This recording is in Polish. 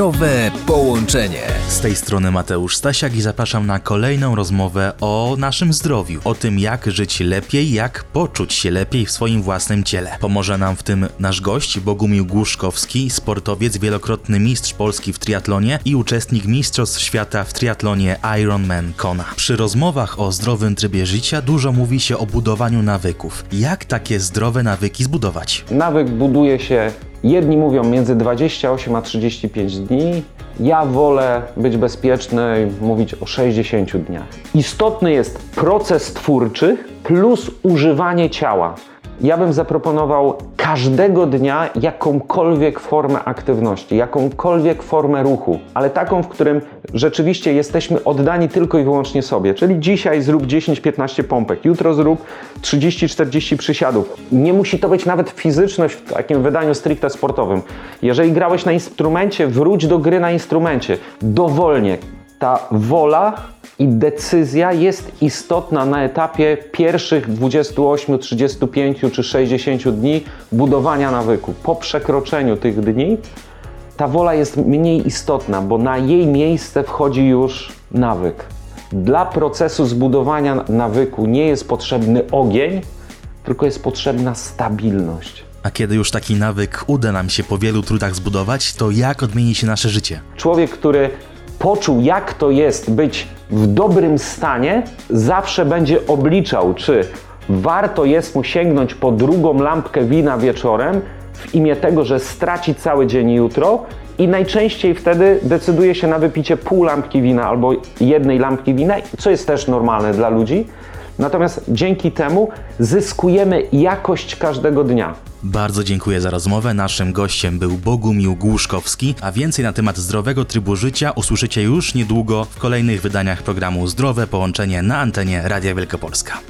Zdrowe połączenie. Z tej strony Mateusz Stasiak i zapraszam na kolejną rozmowę o naszym zdrowiu, o tym jak żyć lepiej, jak poczuć się lepiej w swoim własnym ciele. Pomoże nam w tym nasz gość Bogumił Głuszkowski, sportowiec, wielokrotny mistrz Polski w triatlonie i uczestnik Mistrzostw Świata w triatlonie Ironman Kona. Przy rozmowach o zdrowym trybie życia dużo mówi się o budowaniu nawyków. Jak takie zdrowe nawyki zbudować? Nawyk buduje się, jedni mówią między 28 a 35 dni. Ja wolę być bezpieczny i mówić o 60 dniach. Istotny jest proces twórczy plus używanie ciała. Ja bym zaproponował każdego dnia jakąkolwiek formę aktywności, jakąkolwiek formę ruchu, ale taką, w którym rzeczywiście jesteśmy oddani tylko i wyłącznie sobie. Czyli dzisiaj zrób 10-15 pompek, jutro zrób 30-40 przysiadów. Nie musi to być nawet fizyczność w takim wydaniu stricte sportowym. Jeżeli grałeś na instrumencie, wróć do gry na instrumencie. Dowolnie. Ta wola i decyzja jest istotna na etapie pierwszych 28, 35 czy 60 dni budowania nawyku. Po przekroczeniu tych dni ta wola jest mniej istotna, bo na jej miejsce wchodzi już nawyk. Dla procesu zbudowania nawyku nie jest potrzebny ogień, tylko jest potrzebna stabilność. A kiedy już taki nawyk uda nam się po wielu trudach zbudować, to jak odmieni się nasze życie? Człowiek, który poczuł, jak to jest być w dobrym stanie, zawsze będzie obliczał, czy warto jest mu sięgnąć po drugą lampkę wina wieczorem w imię tego, że straci cały dzień jutro. I najczęściej wtedy decyduje się na wypicie pół lampki wina albo jednej lampki wina, co jest też normalne dla ludzi. Natomiast dzięki temu zyskujemy jakość każdego dnia. Bardzo dziękuję za rozmowę. Naszym gościem był Bogumił Głuszkowski, a więcej na temat zdrowego trybu życia usłyszycie już niedługo w kolejnych wydaniach programu Zdrowe Połączenie na antenie Radia Wielkopolska.